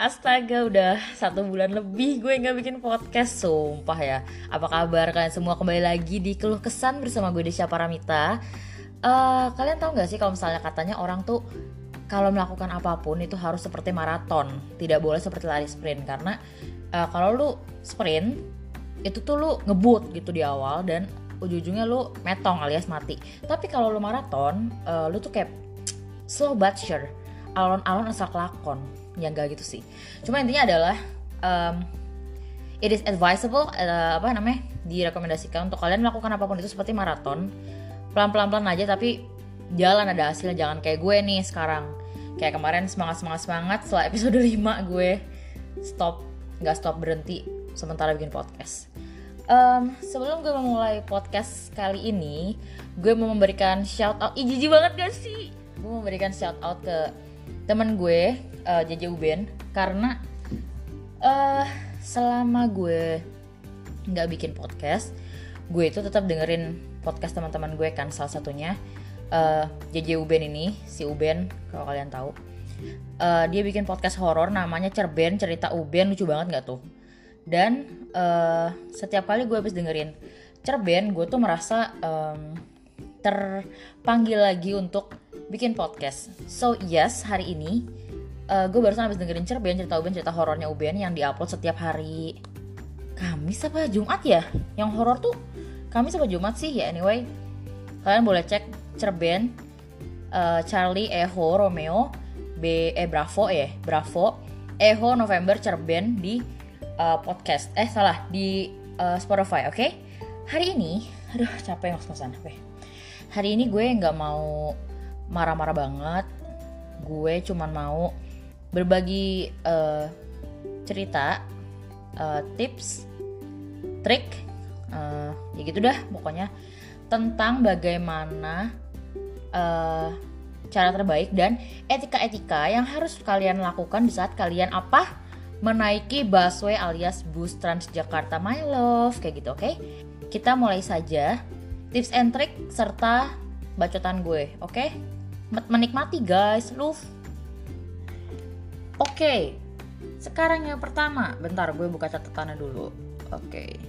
Astaga udah satu bulan lebih gue nggak bikin podcast Sumpah ya. Apa kabar kalian semua? Kembali lagi di Keluh Kesan bersama gue Desya Paramita uh, Kalian tahu gak sih kalau misalnya katanya orang tuh Kalau melakukan apa pun itu harus seperti maraton Tidak boleh seperti lari sprint. Karena uh, kalau lu sprint Itu tuh lu ngebut gitu di awal Dan ujung-ujungnya lu metong alias mati. Tapi kalau lu maraton uh, Lu tuh kayak slow but sure. Alon-alon asal kelakon enggak gitu sih. Cuma intinya adalah um, it is advisable uh, apa namanya direkomendasikan untuk kalian melakukan apa pun itu seperti maraton. Pelan-pelan pelan aja tapi jalan ada hasilnya. Jangan kayak gue nih sekarang. Kayak kemarin semangat semangat semangat setelah episode 5 gue stop nggak stop berhenti sementara bikin podcast. Um, sebelum gue memulai podcast kali ini gue mau memberikan shout out ih banget gak sih? Gue memberikan shout out ke teman gue uh, JJ Uben karena uh, selama gue nggak bikin podcast gue itu tetap dengerin podcast teman-teman gue kan salah satunya uh, eh, JJ Uben ini si Uben kalau kalian tahu. Uh, dia bikin podcast horor namanya Cerben cerita Uben lucu banget nggak tuh? Dan uh, setiap kali gue habis dengerin Cerben gue tuh merasa um, terpanggil lagi untuk bikin podcast. So yes hari ini uh, gue barusan habis dengerin cerben cerita Uben cerita horornya Uben yang diupload setiap hari. Kamis apa Jumat ya? Yang horor tuh Kamis apa Jumat sih? Ya anyway kalian boleh cek cerben uh, Charlie Eho Romeo B eh Bravo ya Bravo Eho November cerben di uh, podcast. Eh salah di uh, Spotify oke? Okay? hari ini aduh capek ngos-ngosan oke hari ini gue nggak mau marah-marah banget. Gue cuman mau berbagi uh, cerita, uh, tips, trik, uh, ya gitu dah pokoknya tentang bagaimana uh, cara terbaik dan etika-etika yang harus kalian lakukan di saat kalian apa menaiki busway alias bus Transjakarta My Love kayak gitu oke okay? kita mulai saja tips and trick serta bacotan gue oke okay? menikmati guys love Oke, sekarang yang pertama. Bentar, gue buka catatannya dulu. Oke.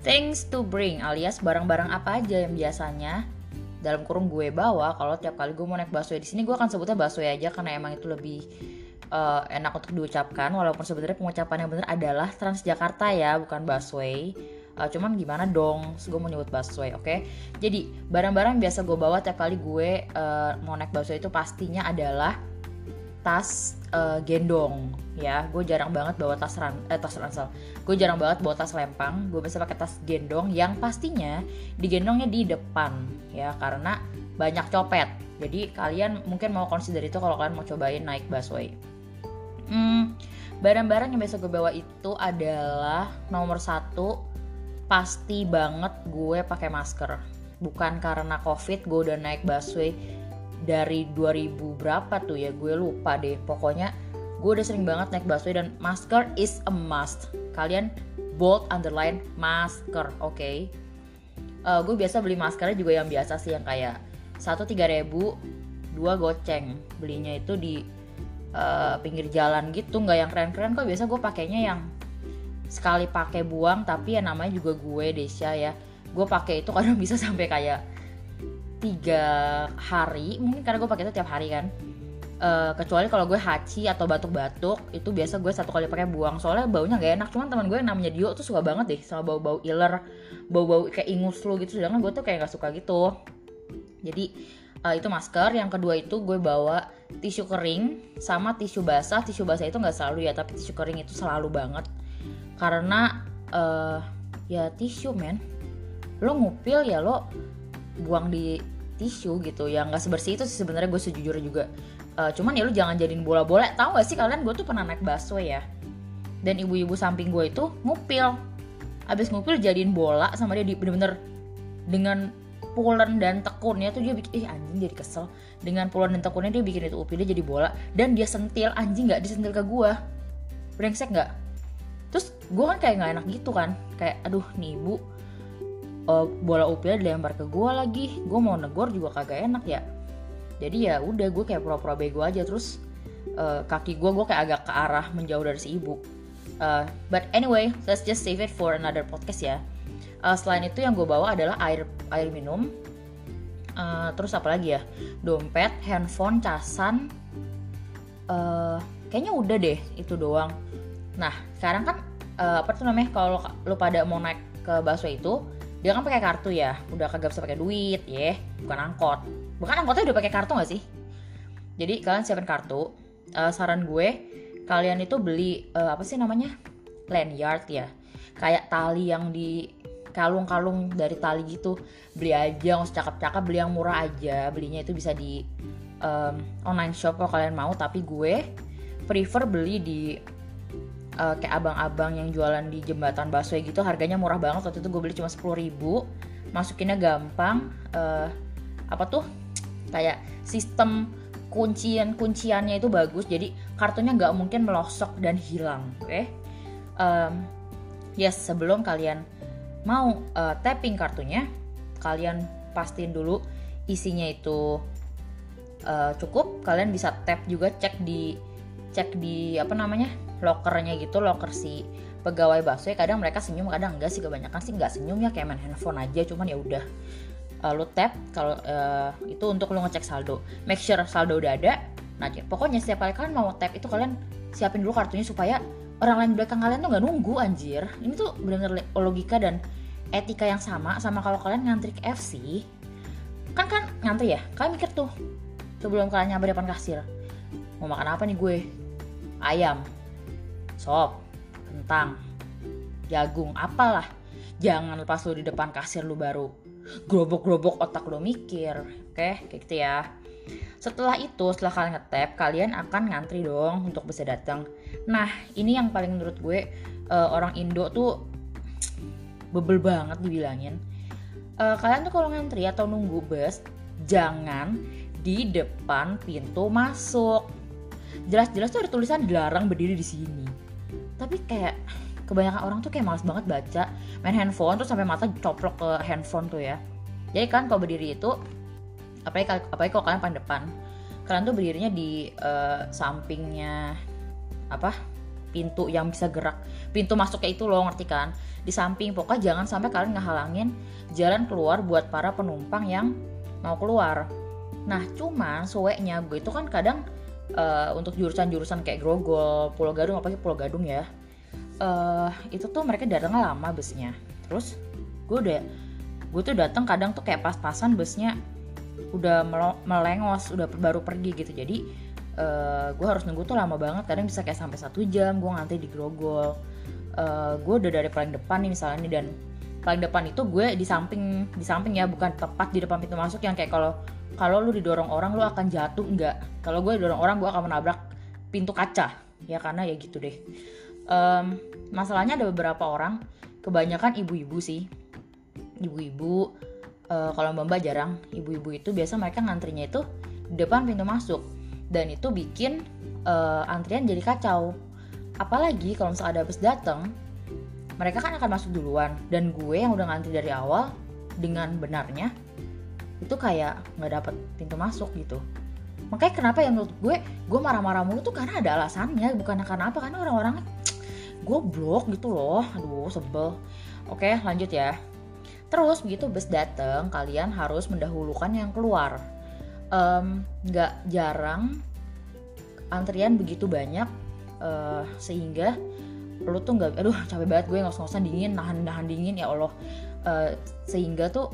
Things to bring alias barang-barang apa aja yang biasanya dalam kurung gue bawa kalau tiap kali gue mau naik busway di sini gue akan sebutnya busway aja karena emang itu lebih uh, enak untuk diucapkan walaupun sebenarnya pengucapan yang benar adalah Transjakarta ya bukan busway uh, cuman gimana dong gue mau nyebut busway oke okay? jadi barang-barang biasa gue bawa tiap kali gue uh, mau naik busway itu pastinya adalah tas uh, gendong ya. Gue jarang banget bawa tas ran eh, tas ransel. Gue jarang banget bawa tas lempang. Gue biasa pakai tas gendong yang pastinya digendongnya di depan ya. Karena banyak copet. Jadi kalian mungkin mau consider itu kalau kalian mau cobain naik busway. Hmm, barang-barang yang biasa gue bawa itu adalah nomor satu pasti banget gue pakai masker. Bukan karena covid gue udah naik busway dari 2000 berapa tuh ya gue lupa deh. Pokoknya gue udah sering banget naik busway dan masker is a must. Kalian bold underline masker oke? Okay? uh, eh, gue biasa beli maskernya juga yang biasa sih yang kayak satu tiga ribu dua goceng. Belinya itu di uh, pinggir jalan gitu nggak yang keren-keren kok. Biasa gue pakainya yang sekali pakai buang tapi ya namanya juga gue Desya ya. Gue pakai itu kadang bisa sampai kayak tiga hari mungkin karena gue pakai itu tiap hari kan. Uh, kecuali kalau gue haci atau batuk-batuk itu biasa gue satu kali pakai buang. Soalnya baunya gak enak cuman teman gue yang namanya Dio tuh suka banget deh sama bau-bau iler bau-bau kayak ingus lu gitu. Sedangkan gue tuh kayak gak suka gitu. Jadi uh, itu masker. Yang kedua itu gue bawa tisu kering sama tisu basah. Tisu basah itu nggak selalu ya tapi tisu kering itu selalu banget. Karena uh, ya tisu men. Lo ngupil ya lo buang di tisu gitu. Yang nggak sebersih itu sih sebenarnya gue sejujurnya juga. Uh, cuman ya lu jangan jadiin bola-bola. Tahu gak sih kalian gue tuh pernah naik busway ya. Dan ibu-ibu samping gue itu ngupil. Abis ngupil jadiin bola sama dia bener-bener dengan pulen dan tekunnya tuh dia bikin eh anjing jadi kesel. Dengan pulen dan tekunnya dia bikin itu upilnya jadi bola. Dan dia sentil anjing nggak disentil ke gue brengsek nggak? Terus gue kan kayak nggak enak gitu kan. Kayak aduh nih ibu uh, bola upilnya dilempar ke gue lagi. Gue mau negor juga kagak enak ya. Jadi ya udah gue kayak pura-pura bego aja. Terus uh, kaki gue gue kayak agak ke arah menjauh dari si ibu. Uh, but anyway let's just save it for another podcast ya. Uh, selain itu yang gue bawa adalah air air minum. Uh, terus apa lagi ya? Dompet handphone casan. Uh, kayaknya udah deh itu doang. Nah sekarang kan uh, apa tuh namanya kalau lu pada mau naik ke bakso itu dia kan pakai kartu ya. Udah kagak bisa pakai duit ya bukan angkot. Bukan angkotnya udah pakai kartu gak sih? Jadi kalian siapin kartu. Uh, saran gue kalian itu beli uh, apa sih namanya? Lanyard ya. Kayak tali yang di kalung-kalung dari tali gitu. Beli aja nggak usah cakep-cakep beli yang murah aja. Belinya itu bisa di um, online shop kalau kalian mau. Tapi gue prefer beli di uh, kayak abang-abang yang jualan di jembatan busway gitu harganya murah banget. Waktu itu gue beli cuma sepuluh ribu. Masukinnya gampang. Uh, apa tuh? Kayak sistem kuncian kunciannya itu bagus. Jadi kartunya nggak mungkin melosok dan hilang oke? Okay? um, yes sebelum kalian mau uh, tapping kartunya kalian pastiin dulu isinya itu uh, cukup. Kalian bisa tap juga cek di cek di apa namanya lockernya gitu locker si pegawai bakso ya kadang mereka senyum kadang enggak sih kebanyakan sih enggak senyum ya kayak main handphone aja cuman ya udah. Uh, lu tap kalau uh, itu untuk lu ngecek saldo. Make sure saldo udah ada nah pokoknya setiap kali kalian mau tap itu kalian siapin dulu kartunya supaya orang lain belakang kalian tuh nggak nunggu anjir. Ini tuh benar-benar logika dan etika yang sama sama kalau kalian ngantri ke FC kan kan ngantri ya? Kalian mikir tuh sebelum kalian nyampe depan kasir mau makan apa nih gue? Ayam, sop, kentang, jagung, apalah. Jangan lepas lu di depan kasir lu baru gerobok-gerobok otak lu mikir. Oke, kayak gitu ya. Setelah itu, setelah kalian ngetap, kalian akan ngantri dong untuk bisa datang. Nah, ini yang paling menurut gue uh, orang Indo tuh bebel banget dibilangin. Uh, kalian tuh kalau ngantri atau nunggu bus, jangan di depan pintu masuk jelas-jelas tuh ada tulisan dilarang berdiri di sini tapi kayak kebanyakan orang tuh kayak males banget baca. Main handphone tuh sampai mata coplok ke handphone tuh ya. Jadi kan kalau berdiri itu apalagi apalagi kalau kalian paling depan kalian tuh berdirinya di uh, sampingnya apa pintu yang bisa gerak. Pintu masuknya itu loh ngerti kan? Di samping pokoknya jangan sampai kalian ngehalangin jalan keluar buat para penumpang yang mau keluar. Nah cuman sueknya gue itu kan kadang uh, untuk jurusan-jurusan kayak Grogol, Pulau Gadung apalagi Pulau Gadung ya. Uh, itu tuh mereka datangnya lama busnya. Terus gue udah gue tuh datang kadang tuh kayak pas-pasan busnya udah melengos udah baru pergi gitu. Jadi uh, gue harus nunggu tuh lama banget. Kadang bisa kayak sampai satu jam gue ngantri di Grogol. Uh, gue udah dari paling depan nih misalnya nih dan paling depan itu gue di samping di samping ya bukan tepat di depan pintu masuk yang kayak kalau kalau lu didorong orang lu akan jatuh enggak kalau gue didorong orang gue akan menabrak pintu kaca. Ya karena ya gitu deh. Um, masalahnya ada beberapa orang kebanyakan ibu-ibu sih. Ibu-ibu uh, kalau mbak jarang ibu-ibu itu biasa mereka ngantrinya itu di depan pintu masuk. Dan itu bikin uh, antrian jadi kacau. Apalagi kalau misalnya ada bus datang mereka kan akan masuk duluan. Dan gue yang udah ngantri dari awal dengan benarnya itu kayak nggak dapet pintu masuk gitu. Makanya kenapa yang menurut gue gue marah-marah mulu tuh karena ada alasannya bukan karena apa karena orang-orang gue blok gitu loh. Aduh sebel. Oke lanjut ya. Terus begitu bus dateng kalian harus mendahulukan yang keluar. Nggak um, jarang antrian begitu banyak uh, sehingga lu tuh nggak aduh capek banget gue ngos-ngosan dingin nahan nahan dingin ya allah. Uh, sehingga tuh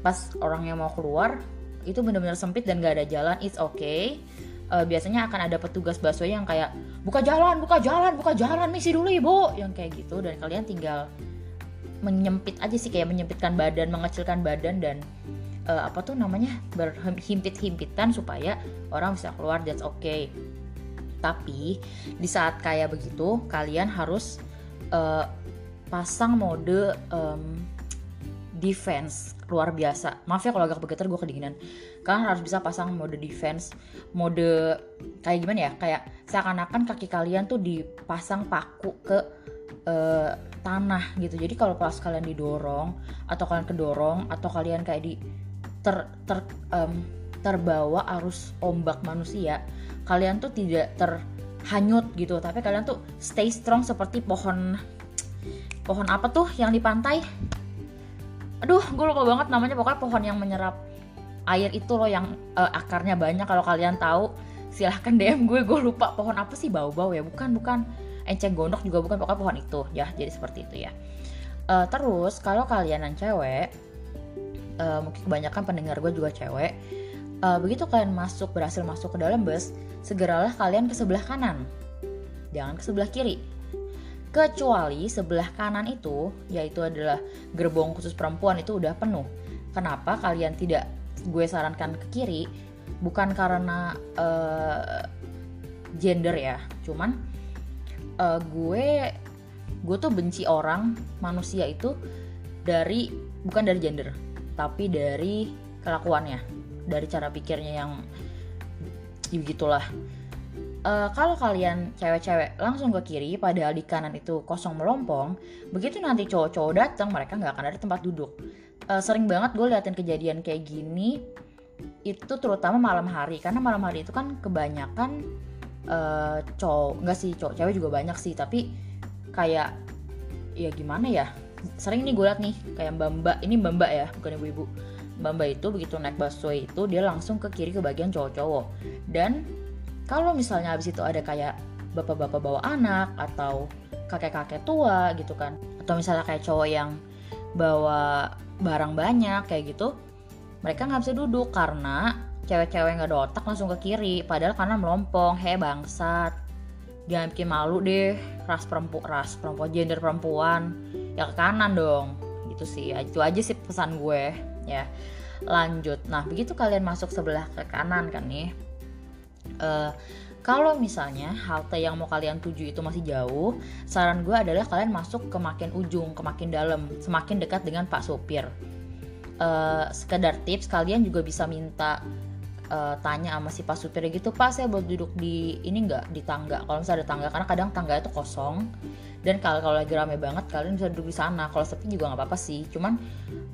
pas orang yang mau keluar itu benar-benar sempit dan gak ada jalan it's okay. Uh, biasanya akan ada petugas busway yang kayak buka jalan buka jalan buka jalan misi dulu ibu. Yang kayak gitu dan kalian tinggal menyempit aja sih kayak menyempitkan badan mengecilkan badan dan uh, apa tuh namanya berhimpit-himpitan supaya orang bisa keluar that's okay. Tapi di saat kayak begitu kalian harus uh, pasang mode um, defense. Luar biasa. Maaf ya kalau agak bergetar gue kedinginan. Kalian harus bisa pasang mode defense mode kayak gimana ya? Kayak seakan-akan kaki kalian tuh dipasang paku ke uh, tanah gitu. Jadi kalau pas kalian didorong atau kalian kedorong atau kalian kayak di ter ter um, terbawa arus ombak manusia kalian tuh tidak terhanyut gitu. Tapi kalian tuh stay strong seperti pohon pohon apa tuh yang di pantai aduh gue lupa banget namanya. Pokoknya pohon yang menyerap air itu loh yang uh, akarnya banyak. Kalau kalian tahu silahkan DM gue. Gue lupa pohon apa sih. Bau-bau ya. Bukan bukan. Enceng gondok juga bukan. Pokoknya pohon itu. Ya jadi seperti itu ya. Uh, terus kalau kalian yang cewek uh, mungkin kebanyakan pendengar gue juga cewek uh, begitu kalian masuk berhasil masuk ke dalam bus segeralah kalian ke sebelah kanan. Jangan ke sebelah kiri kecuali sebelah kanan itu yaitu adalah gerbong khusus perempuan itu udah penuh. Kenapa kalian tidak gue sarankan ke kiri? Bukan karena uh, gender ya cuman uh, gue gue tuh benci orang manusia itu dari bukan dari gender tapi dari kelakuannya dari cara pikirnya yang ya gitulah uh, kalau kalian cewek-cewek langsung ke kiri padahal di kanan itu kosong melompong begitu nanti cowok-cowok datang mereka nggak akan ada tempat duduk. Uh, sering banget gue liatin kejadian kayak gini itu terutama malam hari karena malam hari itu kan kebanyakan uh, cowok nggak sih cowok cewek juga banyak sih tapi kayak ya gimana ya sering nih gue liat nih kayak mbak mbak ini mbak mbak ya bukan ibu-ibu. Mbak mbak itu begitu naik busway itu dia langsung ke kiri ke bagian cowok-cowok. Dan kalau misalnya habis itu ada kayak bapak-bapak bawa anak atau kakek-kakek tua gitu kan atau misalnya kayak cowok yang bawa barang banyak kayak gitu mereka nggak bisa duduk karena cewek-cewek nggak ada otak langsung ke kiri. Padahal karena melompong he bangsat jangan bikin malu deh ras perempuan ras perempuan gender perempuan ya ke kanan dong. Gitu sih itu aja sih pesan gue ya. Lanjut. Nah begitu kalian masuk sebelah ke kanan kan nih uh, kalau misalnya halte yang mau kalian tuju itu masih jauh, saran gue adalah kalian masuk ke makin ujung, ke makin dalam, semakin dekat dengan pak sopir. Uh, sekedar tips, kalian juga bisa minta uh, tanya sama si pak supir gitu, pak saya buat duduk di ini nggak di tangga. Kalau misalnya ada tangga, karena kadang tangga itu kosong. Dan kalau kalau lagi rame banget, kalian bisa duduk di sana. Kalau sepi juga nggak apa-apa sih. Cuman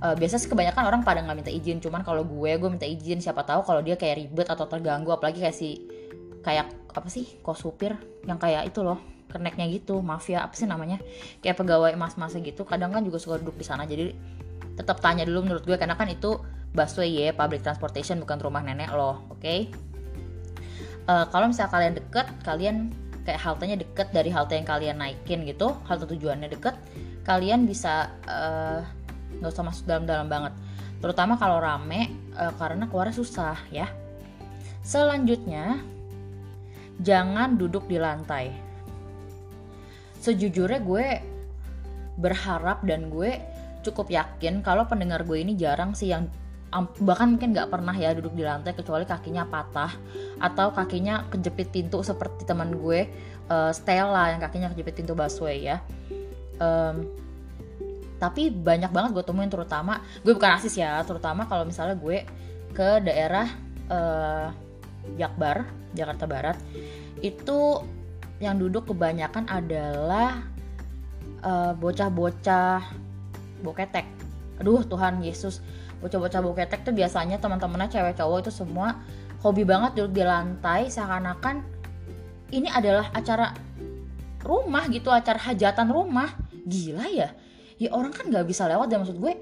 uh, biasa sih kebanyakan orang pada nggak minta izin. Cuman kalau gue, gue minta izin. Siapa tahu kalau dia kayak ribet atau terganggu, apalagi kayak si kayak apa sih kok supir yang kayak itu loh keneknya gitu mafia apa sih namanya kayak pegawai emas-emas gitu kadang kan juga suka duduk di sana jadi tetap tanya dulu menurut gue karena kan itu busway ya public transportation bukan rumah nenek loh oke okay? uh, kalau misalnya kalian deket kalian kayak haltenya deket dari halte yang kalian naikin gitu halte tujuannya deket kalian bisa eh, nggak uh, usah masuk dalam-dalam banget terutama kalau rame uh, karena keluarnya susah ya selanjutnya jangan duduk di lantai. Sejujurnya gue berharap dan gue cukup yakin kalau pendengar gue ini jarang sih yang bahkan mungkin nggak pernah ya duduk di lantai kecuali kakinya patah atau kakinya kejepit pintu seperti teman gue uh, Stella yang kakinya kejepit pintu busway ya. Um, tapi banyak banget gue temuin terutama gue bukan rasis ya terutama kalau misalnya gue ke daerah uh, Jakbar Jakarta Barat itu yang duduk kebanyakan adalah bocah bocah-bocah boketek. Aduh Tuhan Yesus bocah-bocah boketek tuh biasanya teman-temannya cewek cowok itu semua hobi banget duduk di lantai seakan-akan ini adalah acara rumah gitu acara hajatan rumah. Gila ya. Ya orang kan nggak bisa lewat dan maksud gue.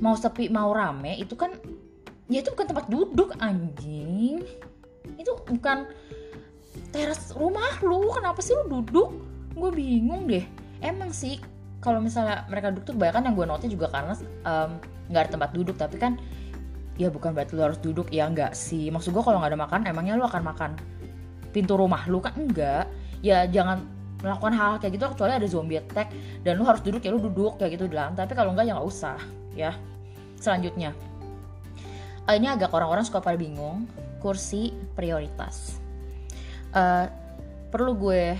Mau sepi mau rame itu kan ya itu bukan tempat duduk anjing. Itu bukan teras rumah lu kenapa sih lu duduk? Gue bingung deh. Emang sih kalau misalnya mereka duduk tuh bahkan yang gue notice juga karena nggak um, ada tempat duduk. Tapi kan ya bukan berarti lu harus duduk ya enggak sih. Maksud gue kalau nggak ada makan emangnya lu akan makan pintu rumah lu kan enggak. Ya jangan melakukan hal, -hal kayak gitu kecuali ada zombie attack dan lu harus duduk ya lu duduk kayak gitu lantai tapi kalau enggak ya nggak usah ya. Selanjutnya. Uh, ini agak orang-orang suka pada bingung. Kursi prioritas. Uh, perlu gue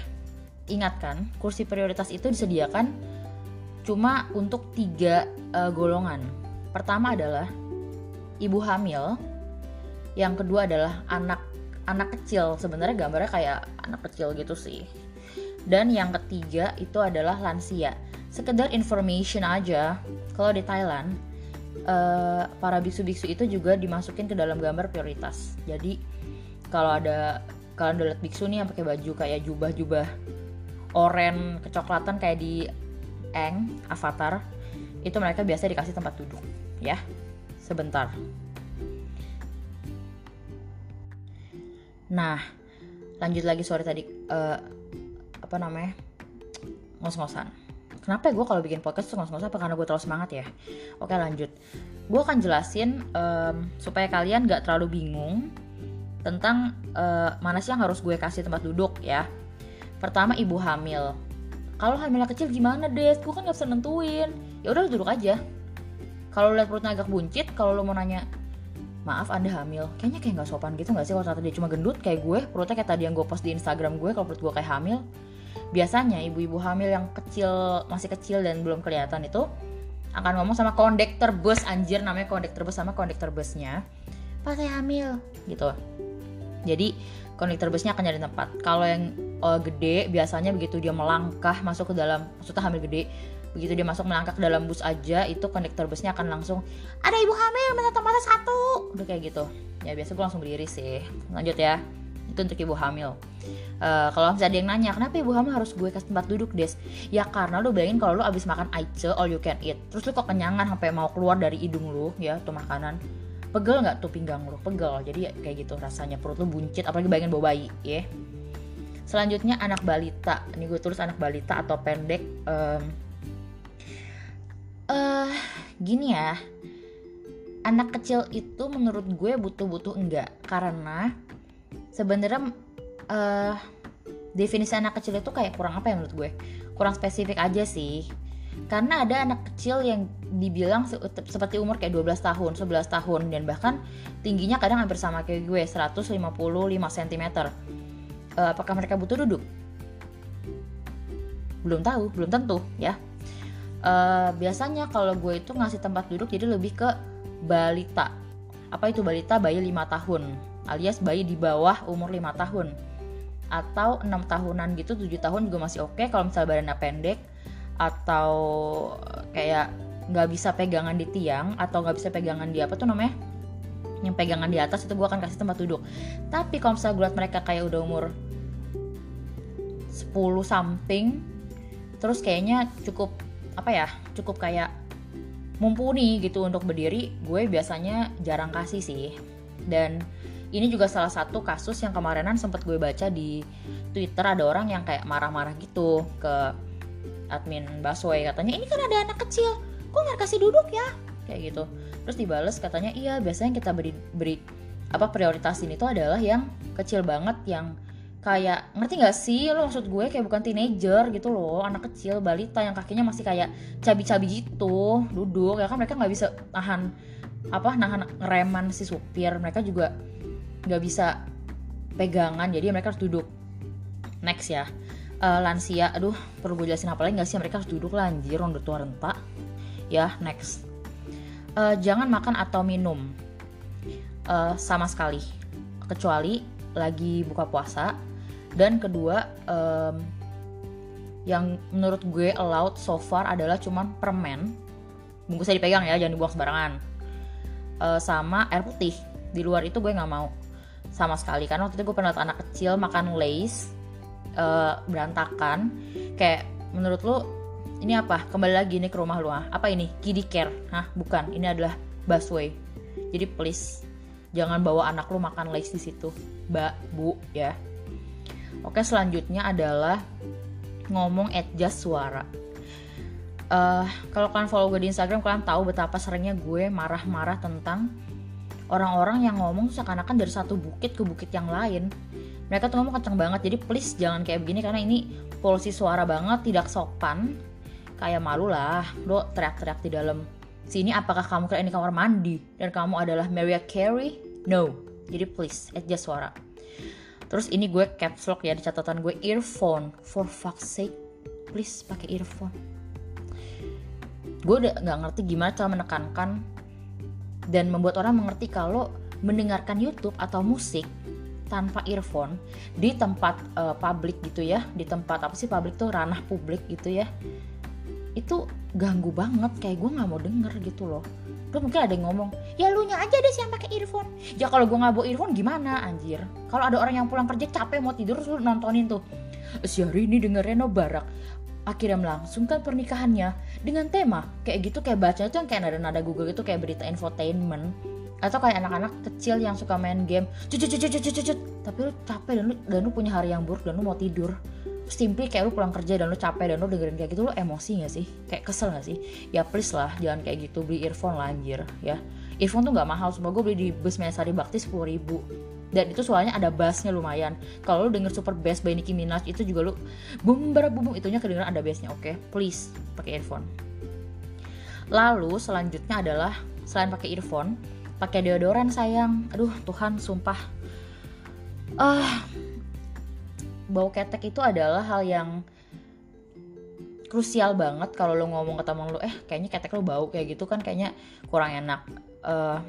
ingatkan, kursi prioritas itu disediakan cuma untuk tiga uh, golongan. Pertama adalah ibu hamil, yang kedua adalah anak anak kecil. Sebenarnya gambarnya kayak anak kecil gitu sih. Dan yang ketiga itu adalah lansia. Sekedar information aja, kalau di Thailand uh, para biksu-biksu itu juga dimasukin ke dalam gambar prioritas. Jadi kalau ada kalian udah liat biksu nih yang pakai baju kayak jubah-jubah oren kecoklatan kayak di Eng Avatar itu mereka biasa dikasih tempat duduk ya. Sebentar. Nah lanjut lagi sore tadi uh, apa namanya ngos-ngosan. Kenapa gue kalau bikin podcast tuh ngos-ngosan apa karena gue terlalu semangat ya? Oke lanjut. Gue akan jelasin um, supaya kalian gak terlalu bingung tentang uh, mana sih yang harus gue kasih tempat duduk ya. Pertama ibu hamil kalau hamilnya kecil gimana deh gue kan gak bisa nentuin. Ya udah duduk aja. Kalau lihat perutnya agak buncit kalau lo mau nanya maaf anda hamil. Kayaknya kayak nggak sopan gitu nggak sih kalau ternyata dia? Cuma gendut kayak gue perutnya kayak tadi yang gue post di instagram gue kalau perut gue kayak hamil. Biasanya ibu-ibu hamil yang kecil masih kecil dan belum kelihatan itu akan ngomong sama kondektor bus anjir namanya kondektor bus sama kondektor busnya pas saya hamil gitu. Jadi kondektor busnya akan nyari tempat. Kalau yang uh, gede biasanya begitu dia melangkah masuk ke dalam maksudnya hamil gede begitu dia masuk melangkah ke dalam bus aja itu kondektor busnya akan langsung ada ibu hamil minta tempatnya satu. Udah kayak gitu. Ya biasa gue langsung berdiri sih. Lanjut ya. Itu untuk ibu hamil. Uh, kalau misalnya ada yang nanya kenapa ibu hamil harus gue kasih tempat duduk des? Ya karena lo bayangin kalau lo abis makan aice all you can eat terus lo kok kenyangan sampai mau keluar dari hidung lo ya tuh makanan pegel nggak tuh pinggang lo pegel. Jadi ya, kayak gitu rasanya perut lo buncit apalagi bayangin bawa bayi ya. Selanjutnya anak balita. Ini gue tulis anak balita atau pendek um, uh, gini ya. Anak kecil itu menurut gue butuh-butuh enggak. Karena sebenarnya uh, definisi anak kecil itu kayak kurang apa ya menurut gue? Kurang spesifik aja sih karena ada anak kecil yang dibilang se seperti umur kayak 12 tahun, 11 tahun dan bahkan tingginya kadang hampir sama kayak gue 155 cm. Uh, apakah mereka butuh duduk? Belum tahu, belum tentu ya uh, biasanya kalau gue itu ngasih tempat duduk jadi lebih ke balita apa itu balita bayi 5 tahun alias bayi di bawah umur 5 tahun atau enam tahunan gitu 7 tahun juga masih oke okay. kalau misalnya badannya pendek atau kayak nggak bisa pegangan di tiang atau nggak bisa pegangan di apa tuh namanya? Yang pegangan di atas itu gue akan kasih tempat duduk. Tapi kalau misalnya gue liat mereka kayak udah umur 10 something terus kayaknya cukup apa ya cukup kayak mumpuni gitu untuk berdiri gue biasanya jarang kasih sih. Dan ini juga salah satu kasus yang kemarinan sempat gue baca di Twitter ada orang yang kayak marah-marah gitu ke admin Baswe katanya ini kan ada anak kecil kok nggak kasih duduk ya? Kayak gitu. Terus dibales katanya iya biasanya kita beri beri apa prioritas ini tuh adalah yang kecil banget yang kayak ngerti gak sih lo maksud gue? Kayak bukan teenager gitu loh anak kecil balita yang kakinya masih kayak cabi-cabi gitu duduk ya kan mereka nggak bisa nahan apa nahan ngereman si supir mereka juga nggak bisa pegangan jadi mereka harus duduk. Next ya uh, lansia aduh perlu gue jelasin apa lagi nggak sih? Mereka harus duduk lah anjir udah tua renta. Ya next. Uh, jangan makan atau minum. Uh, sama sekali. Kecuali lagi buka puasa. Dan kedua um, yang menurut gue allowed so far adalah cuman permen. Bungkusnya dipegang ya jangan dibuang sembarangan. Uh, sama air putih. Di luar itu gue nggak mau. Sama sekali karena waktu itu gue pernah anak kecil makan lace uh, berantakan kayak menurut lu ini apa? Kembali lagi nih ke rumah lu ah. apa ini? Kiddie care. Hah? Bukan. Ini adalah busway. Jadi please jangan bawa anak lu makan lace di situ. Mbak bu ya. Oke, selanjutnya adalah ngomong adjust suara. Uh, kalau kalian follow gue di Instagram, kalian tahu betapa seringnya gue marah-marah tentang orang-orang yang ngomong seakan-akan dari satu bukit ke bukit yang lain. Mereka tuh ngomong kenceng banget, jadi please jangan kayak begini karena ini polusi suara banget, tidak sopan. Kayak malu lah, lo teriak-teriak di dalam sini. Apakah kamu kira ini kamar mandi dan kamu adalah Mariah Carey? No. Jadi please adjust suara terus ini gue caps lock ya di catatan gue earphone for fuck's sake please pakai earphone gue udah nggak ngerti gimana cara menekankan dan membuat orang mengerti kalau mendengarkan YouTube atau musik tanpa earphone di tempat uh, publik gitu ya di tempat apa sih publik tuh ranah publik gitu ya itu ganggu banget. Kayak gue nggak mau denger gitu loh. Terus mungkin ada yang ngomong ya lu nya aja deh sih yang pakai earphone. Ya kalau gue nggak bawa earphone gimana anjir? Kalau ada orang yang pulang kerja capek mau tidur lu nontonin tuh si hari ini denger Reno Barak akhirnya melangsungkan pernikahannya dengan tema kayak gitu kayak baca tuh yang kayak nada-nada Google itu kayak berita infotainment. Atau kayak anak-anak kecil yang suka main game. Cucut cucut cucut cucut tapi lu capek dan lu dan lu punya hari yang buruk dan lu mau tidur. Simply kayak lu pulang kerja dan lu capek dan lu dengerin kayak gitu lu emosi gak sih? Kayak kesel gak sih? Ya please lah jangan kayak gitu beli earphone lah anjir ya. Earphone tuh nggak mahal semua gue beli di bus Mesari Bakti sepuluh ribu dan itu soalnya ada bassnya lumayan. Kalau lu denger super bass by Nicki Minaj itu juga lu bum bum itunya kedengeran ada bassnya oke? Okay? please pakai earphone. Lalu selanjutnya adalah selain pakai earphone pakai deodoran sayang. Aduh Tuhan sumpah. Ah uh, bau ketek itu adalah hal yang krusial banget kalau lo ngomong ke temen lo eh kayaknya ketek lo bau kayak gitu kan kayaknya kurang enak. Uh,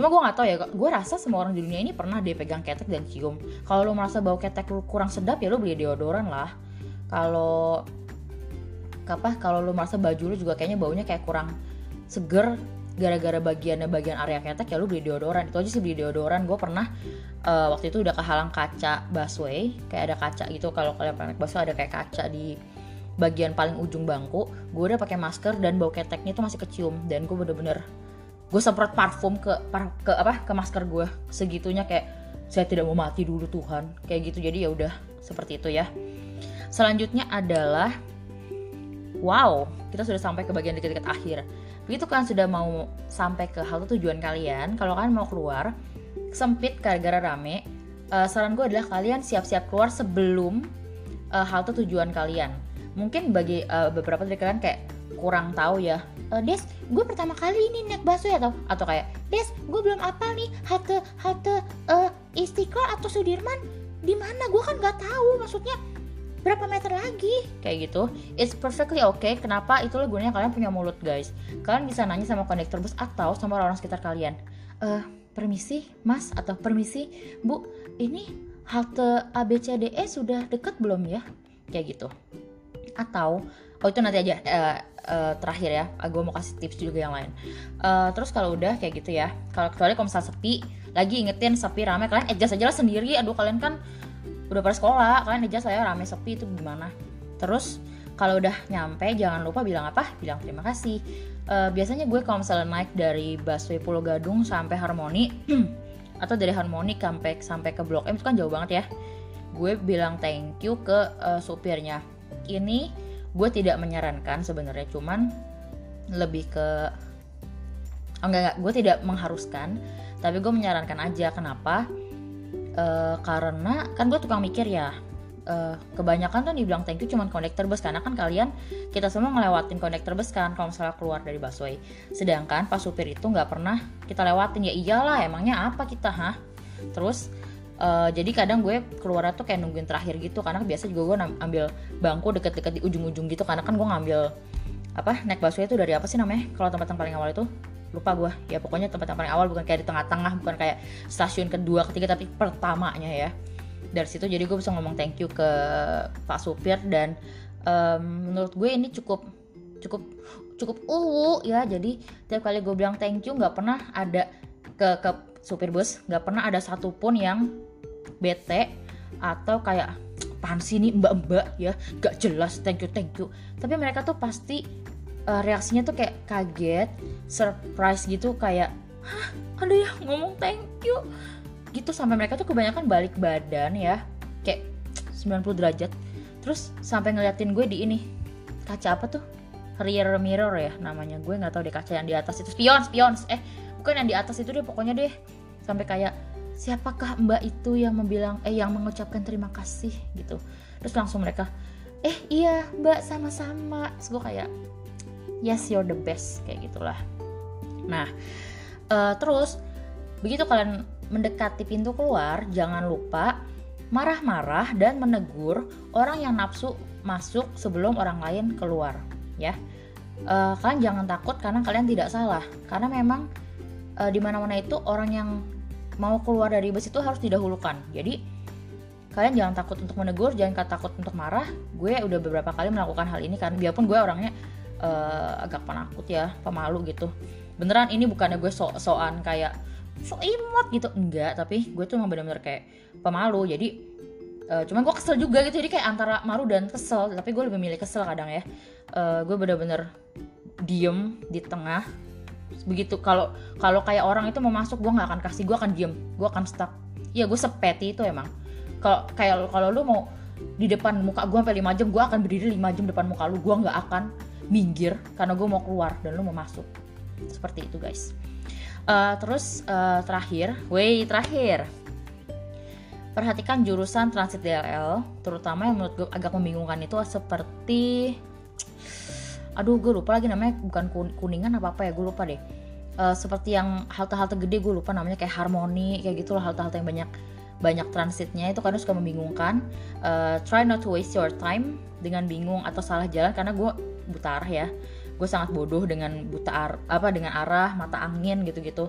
cuma gue nggak tahu ya gue rasa semua orang di dunia ini pernah deh pegang ketek dan cium. Kalau lo merasa bau ketek lo kurang sedap ya lo beli deodoran lah. Kalau apa kalau lo merasa baju lo juga kayaknya baunya kayak kurang seger gara-gara bagiannya bagian area ketek ya lu beli deodoran. Itu aja sih beli deodoran. Gue pernah uh, waktu itu udah kehalang kaca busway kayak ada kaca gitu. Kalau kalian pernah naik busway ada kayak kaca di bagian paling ujung bangku. Gue udah pakai masker dan bau keteknya itu masih kecium. Dan gue bener-bener gue semprot parfum ke ke apa ke masker gue segitunya kayak saya tidak mau mati dulu Tuhan. Kayak gitu. Jadi ya udah seperti itu ya. Selanjutnya adalah wow kita sudah sampai ke bagian dekat-dekat akhir. Begitu kalian sudah mau sampai ke halte tujuan kalian kalau kalian mau keluar sempit gara-gara rame uh, saran gue adalah kalian siap-siap keluar sebelum uh, halte tujuan kalian. Mungkin bagi uh, beberapa dari kalian kayak kurang tahu ya. Uh, Des, gue pertama kali ini naik busway atau atau kayak Des, gue belum apa nih halte halte uh, Istiqlal atau Sudirman di mana? Gue kan nggak tahu maksudnya berapa meter lagi? Kayak gitu. It's perfectly okay. Kenapa? Itulah gunanya kalian punya mulut guys. Kalian bisa nanya sama kondektor bus atau sama orang, -orang sekitar kalian. Eh permisi mas atau permisi bu ini halte ABCDE sudah dekat belum ya? Kayak gitu. Atau oh itu nanti aja. Uh, uh, terakhir ya. Gue mau kasih tips juga yang lain. Uh, terus kalau udah kayak gitu ya. Kalau kecuali kalau misalnya sepi lagi ingetin sepi rame kalian adjust aja lah sendiri. Aduh kalian kan udah pada sekolah kalian aja saya rame sepi itu gimana? Terus kalau udah nyampe jangan lupa bilang apa? Bilang terima kasih. Uh, biasanya gue kalau misalnya naik dari busway Pulau Gadung sampai Harmoni atau dari Harmoni sampai sampai ke Blok M itu kan jauh banget ya. Gue bilang thank you ke uh, supirnya. Ini gue tidak menyarankan sebenarnya cuman lebih ke oh, enggak enggak gue tidak mengharuskan tapi gue menyarankan aja. Kenapa? Uh, karena kan gue tukang mikir ya. Uh, kebanyakan tuh dibilang thank you cuman kondektor bus karena kan kalian kita semua ngelewatin kondektor bus kan kalau misalnya keluar dari busway. Sedangkan pas supir itu nggak pernah kita lewatin. Ya iyalah emangnya apa kita ha terus uh, jadi kadang gue keluar tuh kayak nungguin terakhir gitu karena biasa juga gue ambil bangku deket-deket di ujung-ujung gitu karena kan gue ngambil apa naik busway itu dari apa sih namanya? Kalau tempat yang paling awal itu? Lupa gue. Ya pokoknya tempat yang paling awal bukan kayak di tengah-tengah bukan kayak stasiun kedua ketiga tapi pertamanya ya. Dari situ jadi gue bisa ngomong thank you ke pak supir dan um, menurut gue ini cukup cukup cukup uwu ya. Jadi tiap kali gue bilang thank you nggak pernah ada ke ke supir bus nggak pernah ada satupun yang bete atau kayak pan sini mbak-mbak ya gak jelas thank you thank you. Tapi mereka tuh pasti uh, reaksinya tuh kayak kaget, surprise gitu kayak hah ada yang ngomong thank you? Gitu sampai mereka tuh kebanyakan balik badan ya kayak 90 derajat. Terus sampai ngeliatin gue di ini kaca apa tuh? Rear mirror ya namanya gue nggak tahu deh kaca yang di atas itu. Spion spion eh bukan yang di atas itu deh pokoknya deh. Sampai kayak siapakah mbak itu yang membilang eh yang mengucapkan terima kasih gitu. Terus langsung mereka eh iya mbak sama-sama. Terus gue kayak yes you're the best kayak gitulah. Nah uh, terus begitu kalian mendekati pintu keluar jangan lupa marah-marah dan menegur orang yang nafsu masuk sebelum orang lain keluar ya. Uh, kalian jangan takut karena kalian tidak salah. Karena memang uh, di mana-mana itu orang yang mau keluar dari bus itu harus didahulukan. Jadi kalian jangan takut untuk menegur jangan takut untuk marah. Gue udah beberapa kali melakukan hal ini karena biarpun gue orangnya uh, agak penakut ya pemalu gitu. Beneran ini bukannya gue so-soan kayak so imut gitu. Enggak tapi gue tuh emang bener-bener kayak pemalu. Jadi uh, cuman gue kesel juga gitu. Jadi kayak antara malu dan kesel tapi gue lebih milih kesel kadang ya. Uh, gue bener-bener diem di tengah begitu kalau kalau kayak orang itu mau masuk gue nggak akan kasih gue akan diem gue akan stuck. Ya gue sepeti itu emang. Kalau kayak kalau lu mau di depan muka gue sampai 5 jam gue akan berdiri 5 jam depan muka lu. Gue nggak akan minggir karena gue mau keluar dan lu mau masuk. Seperti itu guys. Uh, terus uh, terakhir way terakhir. Perhatikan jurusan transit DLL terutama yang menurut gue agak membingungkan itu seperti aduh gue lupa lagi namanya. Bukan kuningan apa apa ya gue lupa deh. Uh, seperti yang halte-halte gede gue lupa namanya. Kayak harmoni kayak gitu loh halte-halte yang banyak banyak transitnya. Itu kadang suka membingungkan. Uh, try not to waste your time dengan bingung atau salah jalan. Karena gue buta arah ya. Gue sangat bodoh dengan buta ar apa dengan arah mata angin gitu-gitu.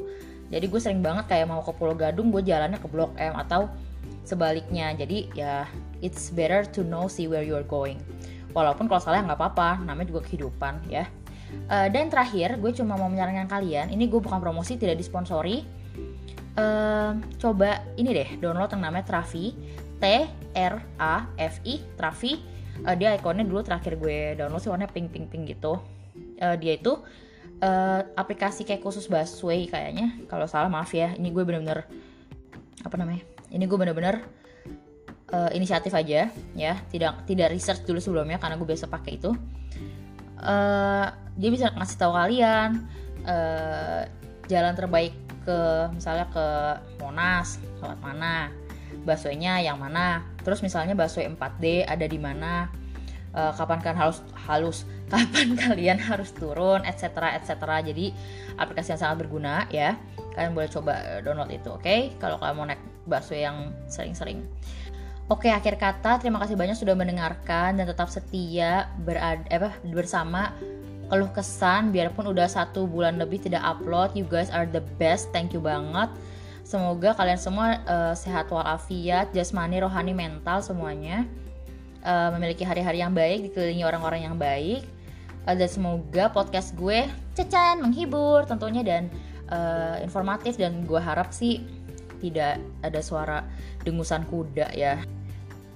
Jadi gue sering banget kayak mau ke Pulau Gadung gue jalannya ke Blok M atau sebaliknya. Jadi ya it's better to know see where you're going walaupun kalau salah nggak apa-apa namanya juga kehidupan ya. Uh, dan terakhir gue cuma mau menyarankan kalian ini gue bukan promosi tidak disponsori. Uh, coba ini deh download yang namanya Trafi T R A F I Trafi. Uh, dia ikonnya dulu terakhir gue download sih warnanya pink pink pink gitu. Uh, dia itu uh, aplikasi kayak khusus busway kayaknya. Kalau salah maaf ya ini gue bener-bener apa namanya ini gue bener-bener uh, inisiatif aja ya. Tidak tidak research dulu sebelumnya karena gue biasa pakai itu. Uh, dia bisa ngasih tahu kalian uh, jalan terbaik ke misalnya ke Monas lewat mana busway-nya yang mana. Terus misalnya busway 4D ada di mana uh, kapan kan harus halus kapan kalian harus turun etc etc jadi aplikasi yang sangat berguna ya. Kalian boleh coba download itu oke? Okay? kalau kalian mau naik busway yang sering-sering Oke, akhir kata terima kasih banyak sudah mendengarkan dan tetap setia berada apa bersama keluh kesan biarpun udah satu bulan lebih tidak upload. You guys are the best. Thank you banget. Semoga kalian semua uh, sehat walafiat, jasmani, rohani, mental semuanya uh, memiliki hari-hari yang baik, dikelilingi orang-orang yang baik. Uh, dan semoga podcast gue cecan, menghibur tentunya dan uh, informatif dan gue harap sih tidak ada suara dengusan kuda ya.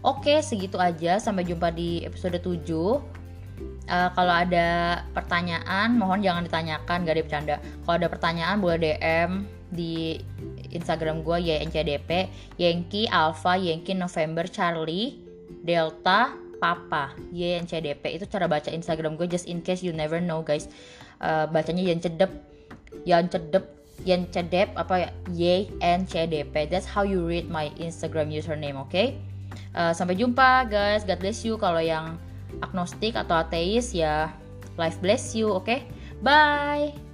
Oke, segitu aja. Sampai jumpa di episode 7. Uh, kalau ada pertanyaan, mohon jangan ditanyakan, gak ada bercanda. Kalau ada pertanyaan, boleh DM di Instagram gue YNCDP, Yankee Alpha, Yankee November Charlie Delta Papa YNCDP itu cara baca Instagram gue just in case you never know guys uh, bacanya yang cedep yang cedep yang cedep apa ya YNCDP that's how you read my Instagram username oke okay? Uh, sampai jumpa guys. God bless you. Kalau yang agnostik atau ateis ya life bless you oke? Okay? bye